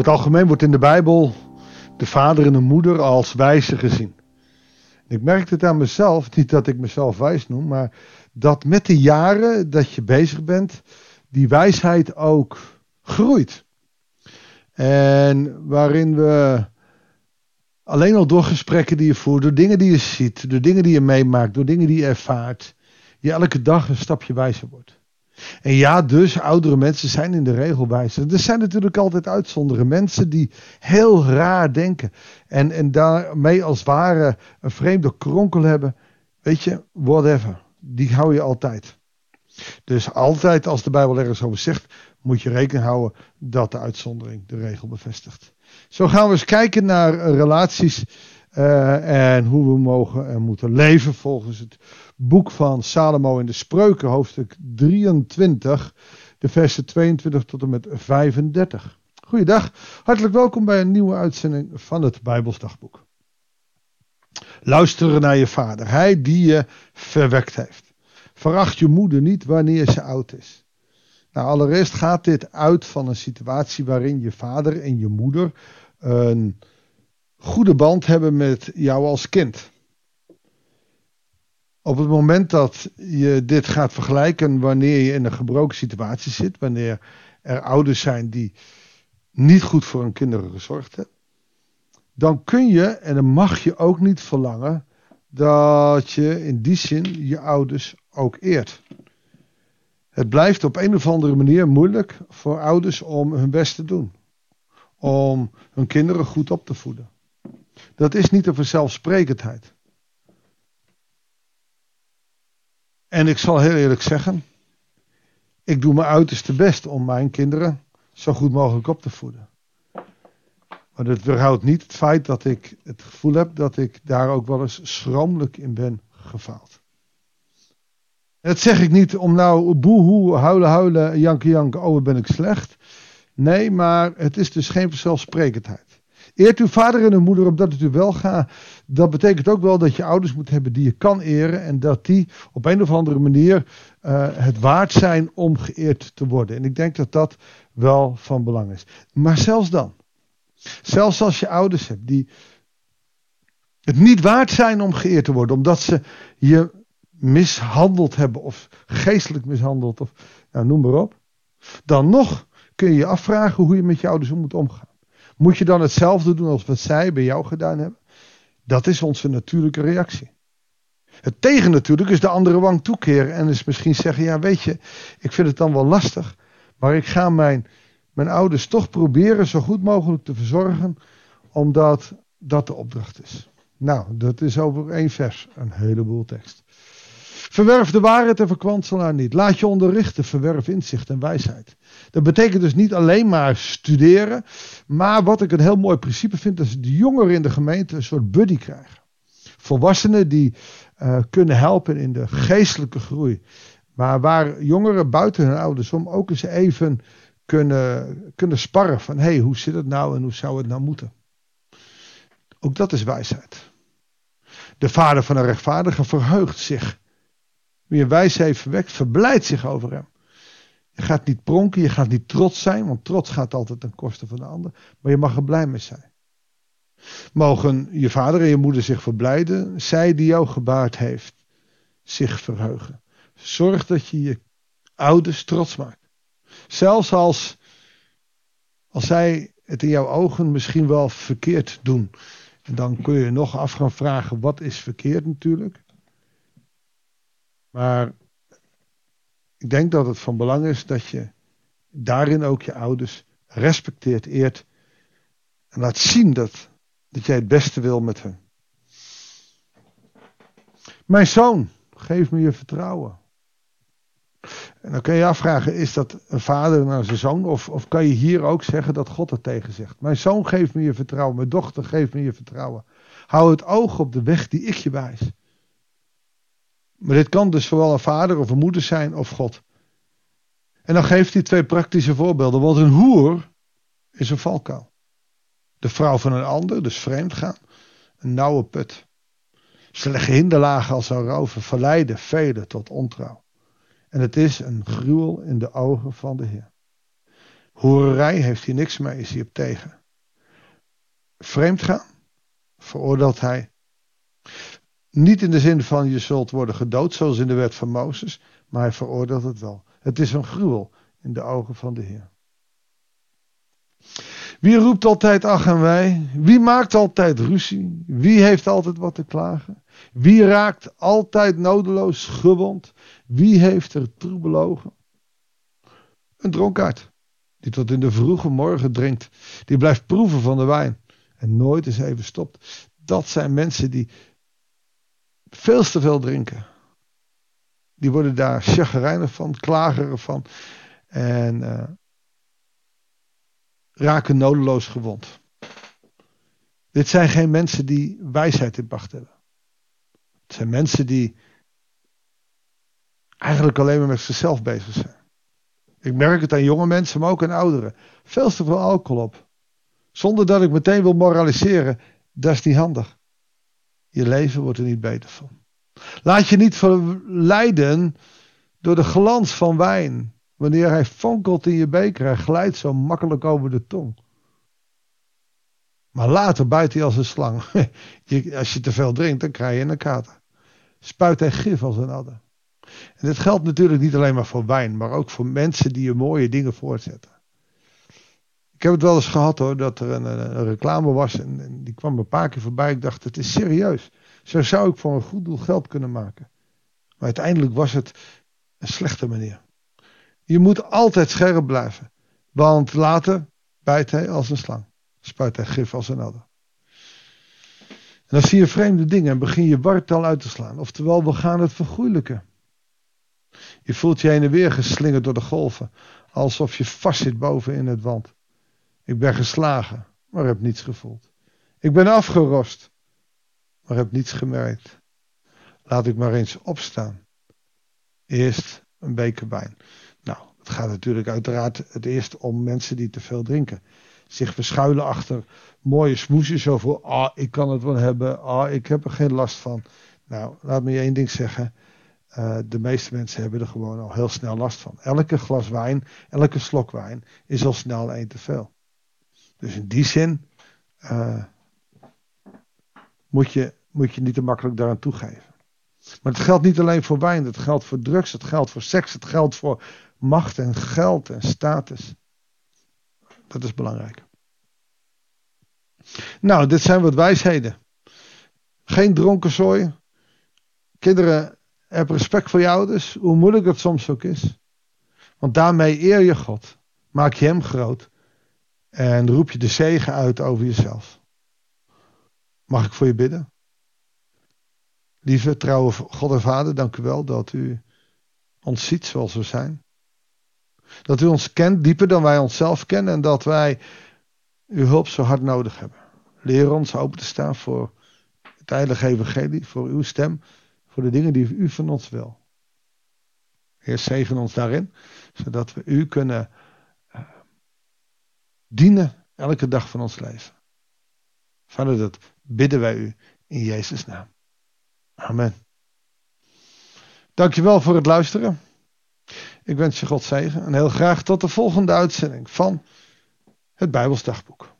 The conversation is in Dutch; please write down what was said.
Over het algemeen wordt in de Bijbel de vader en de moeder als wijze gezien. Ik merkte het aan mezelf, niet dat ik mezelf wijs noem, maar dat met de jaren dat je bezig bent, die wijsheid ook groeit. En waarin we alleen al door gesprekken die je voert, door dingen die je ziet, door dingen die je meemaakt, door dingen die je ervaart, je elke dag een stapje wijzer wordt. En ja, dus oudere mensen zijn in de regel wijzer. Er zijn natuurlijk altijd uitzonderen. Mensen die heel raar denken. En, en daarmee als ware een vreemde kronkel hebben. Weet je, whatever. Die hou je altijd. Dus altijd als de Bijbel ergens over zegt, moet je rekening houden dat de uitzondering de regel bevestigt. Zo gaan we eens kijken naar relaties uh, en hoe we mogen en moeten leven volgens het boek van Salomo in de Spreuken, hoofdstuk 23, de versen 22 tot en met 35. Goeiedag, hartelijk welkom bij een nieuwe uitzending van het Bijbelsdagboek. Luisteren naar je vader, hij die je verwekt heeft. Veracht je moeder niet wanneer ze oud is. Nou, allereerst gaat dit uit van een situatie waarin je vader en je moeder een goede band hebben met jou als kind. Op het moment dat je dit gaat vergelijken wanneer je in een gebroken situatie zit, wanneer er ouders zijn die niet goed voor hun kinderen gezorgd hebben, dan kun je en dan mag je ook niet verlangen dat je in die zin je ouders ook eert. Het blijft op een of andere manier moeilijk voor ouders om hun best te doen. Om hun kinderen goed op te voeden. Dat is niet een vanzelfsprekendheid. En ik zal heel eerlijk zeggen, ik doe mijn uiterste best om mijn kinderen zo goed mogelijk op te voeden. Maar dat weerhoudt niet het feit dat ik het gevoel heb dat ik daar ook wel eens schromelijk in ben gefaald. dat zeg ik niet om nou boehoe, huilen, huilen, janken, janken, oh ben ik slecht. Nee, maar het is dus geen vanzelfsprekendheid. Eert uw vader en uw moeder opdat het u wel gaat. Dat betekent ook wel dat je ouders moet hebben die je kan eren. En dat die op een of andere manier uh, het waard zijn om geëerd te worden. En ik denk dat dat wel van belang is. Maar zelfs dan. Zelfs als je ouders hebt die het niet waard zijn om geëerd te worden. Omdat ze je mishandeld hebben of geestelijk mishandeld of nou, noem maar op. Dan nog kun je je afvragen hoe je met je ouders moet omgaan. Moet je dan hetzelfde doen als wat zij bij jou gedaan hebben? Dat is onze natuurlijke reactie. Het tegen natuurlijk is de andere wang toekeren en is misschien zeggen: Ja, weet je, ik vind het dan wel lastig, maar ik ga mijn, mijn ouders toch proberen zo goed mogelijk te verzorgen, omdat dat de opdracht is. Nou, dat is over één vers, een heleboel tekst. Verwerf de waarheid en verkwansel haar niet. Laat je onderrichten, verwerf inzicht en wijsheid. Dat betekent dus niet alleen maar studeren, maar wat ik een heel mooi principe vind, is de jongeren in de gemeente een soort buddy krijgen. Volwassenen die uh, kunnen helpen in de geestelijke groei. Maar waar jongeren buiten hun ouders om ook eens even kunnen, kunnen sparren van hey, hoe zit het nou en hoe zou het nou moeten? Ook dat is wijsheid. De vader van een rechtvaardige verheugt zich wie een heeft verwekt, verblijdt zich over hem. Je gaat niet pronken, je gaat niet trots zijn, want trots gaat altijd ten koste van de ander. Maar je mag er blij mee zijn. Mogen je vader en je moeder zich verblijden, zij die jou gebaard heeft, zich verheugen. Zorg dat je je ouders trots maakt. Zelfs als, als zij het in jouw ogen misschien wel verkeerd doen. En dan kun je nog af gaan vragen, wat is verkeerd natuurlijk. Maar ik denk dat het van belang is dat je daarin ook je ouders respecteert, eert. En laat zien dat, dat jij het beste wil met hen. Mijn zoon, geef me je vertrouwen. En dan kun je je afvragen, is dat een vader naar zijn zoon? Of, of kan je hier ook zeggen dat God het tegen zegt? Mijn zoon, geef me je vertrouwen. Mijn dochter, geef me je vertrouwen. Hou het oog op de weg die ik je wijs. Maar dit kan dus zowel een vader of een moeder zijn of God. En dan geeft hij twee praktische voorbeelden. Want een hoer is een valkuil. De vrouw van een ander, dus vreemd gaan, een nauwe put. Ze leggen hinderlagen als zou roven, verleiden velen tot ontrouw. En het is een gruwel in de ogen van de Heer. Horerij heeft hij niks mee, is hij op tegen. Vreemd gaan, veroordeelt hij. Niet in de zin van je zult worden gedood, zoals in de wet van Mozes, maar hij veroordeelt het wel. Het is een gruwel in de ogen van de Heer. Wie roept altijd ach en wij? Wie maakt altijd ruzie? Wie heeft altijd wat te klagen? Wie raakt altijd nodeloos gewond? Wie heeft er troebelogen? Een dronkaard, die tot in de vroege morgen drinkt, die blijft proeven van de wijn en nooit eens even stopt. Dat zijn mensen die veel te veel drinken. Die worden daar chagrijnig van, klageren van en uh, raken nodeloos gewond. Dit zijn geen mensen die wijsheid in pacht hebben. Het zijn mensen die eigenlijk alleen maar met zichzelf bezig zijn. Ik merk het aan jonge mensen, maar ook aan ouderen. Veel te veel alcohol op. Zonder dat ik meteen wil moraliseren, dat is niet handig. Je leven wordt er niet beter van. Laat je niet verleiden door de glans van wijn. Wanneer hij fonkelt in je beker, hij glijdt zo makkelijk over de tong. Maar later bijt hij als een slang. als je te veel drinkt, dan krijg je een kater. Spuit hij gif als een adder. En dit geldt natuurlijk niet alleen maar voor wijn, maar ook voor mensen die je mooie dingen voortzetten. Ik heb het wel eens gehad hoor, dat er een, een reclame was en, die kwam een paar keer voorbij. Ik dacht, het is serieus. Zo zou ik voor een goed doel geld kunnen maken. Maar uiteindelijk was het een slechte manier. Je moet altijd scherp blijven. Want later bijt hij als een slang. Spuit hij gif als een adder. En dan zie je vreemde dingen en begin je wartaal uit te slaan. Oftewel, we gaan het vergoeilijken. Je voelt je heen en weer geslingerd door de golven. Alsof je vastzit boven in het wand. Ik ben geslagen, maar heb niets gevoeld. Ik ben afgerost, maar heb niets gemerkt. Laat ik maar eens opstaan. Eerst een beker wijn. Nou, het gaat natuurlijk uiteraard het eerst om mensen die te veel drinken. Zich verschuilen achter mooie smoesjes over, ah, ik kan het wel hebben, ah, ik heb er geen last van. Nou, laat me je één ding zeggen. Uh, de meeste mensen hebben er gewoon al heel snel last van. Elke glas wijn, elke slok wijn is al snel één te veel. Dus in die zin uh, moet, je, moet je niet te makkelijk daaraan toegeven. Maar het geldt niet alleen voor wijn, het geldt voor drugs, het geldt voor seks, het geldt voor macht en geld en status. Dat is belangrijk. Nou, dit zijn wat wijsheden. Geen dronken zooi. Kinderen, heb respect voor je ouders, hoe moeilijk het soms ook is. Want daarmee eer je God. Maak je hem groot. En roep je de zegen uit over jezelf. Mag ik voor je bidden? Lieve trouwe God en Vader, dank u wel dat u ons ziet zoals we zijn. Dat u ons kent dieper dan wij onszelf kennen en dat wij uw hulp zo hard nodig hebben. Leer ons open te staan voor het heilige evangelie, voor uw stem, voor de dingen die u van ons wil. Heer, zegen ons daarin, zodat we u kunnen dienen elke dag van ons leven. Vader, dat bidden wij u in Jezus' naam. Amen. Dankjewel voor het luisteren. Ik wens je God zegen en heel graag tot de volgende uitzending van het Bijbelsdagboek.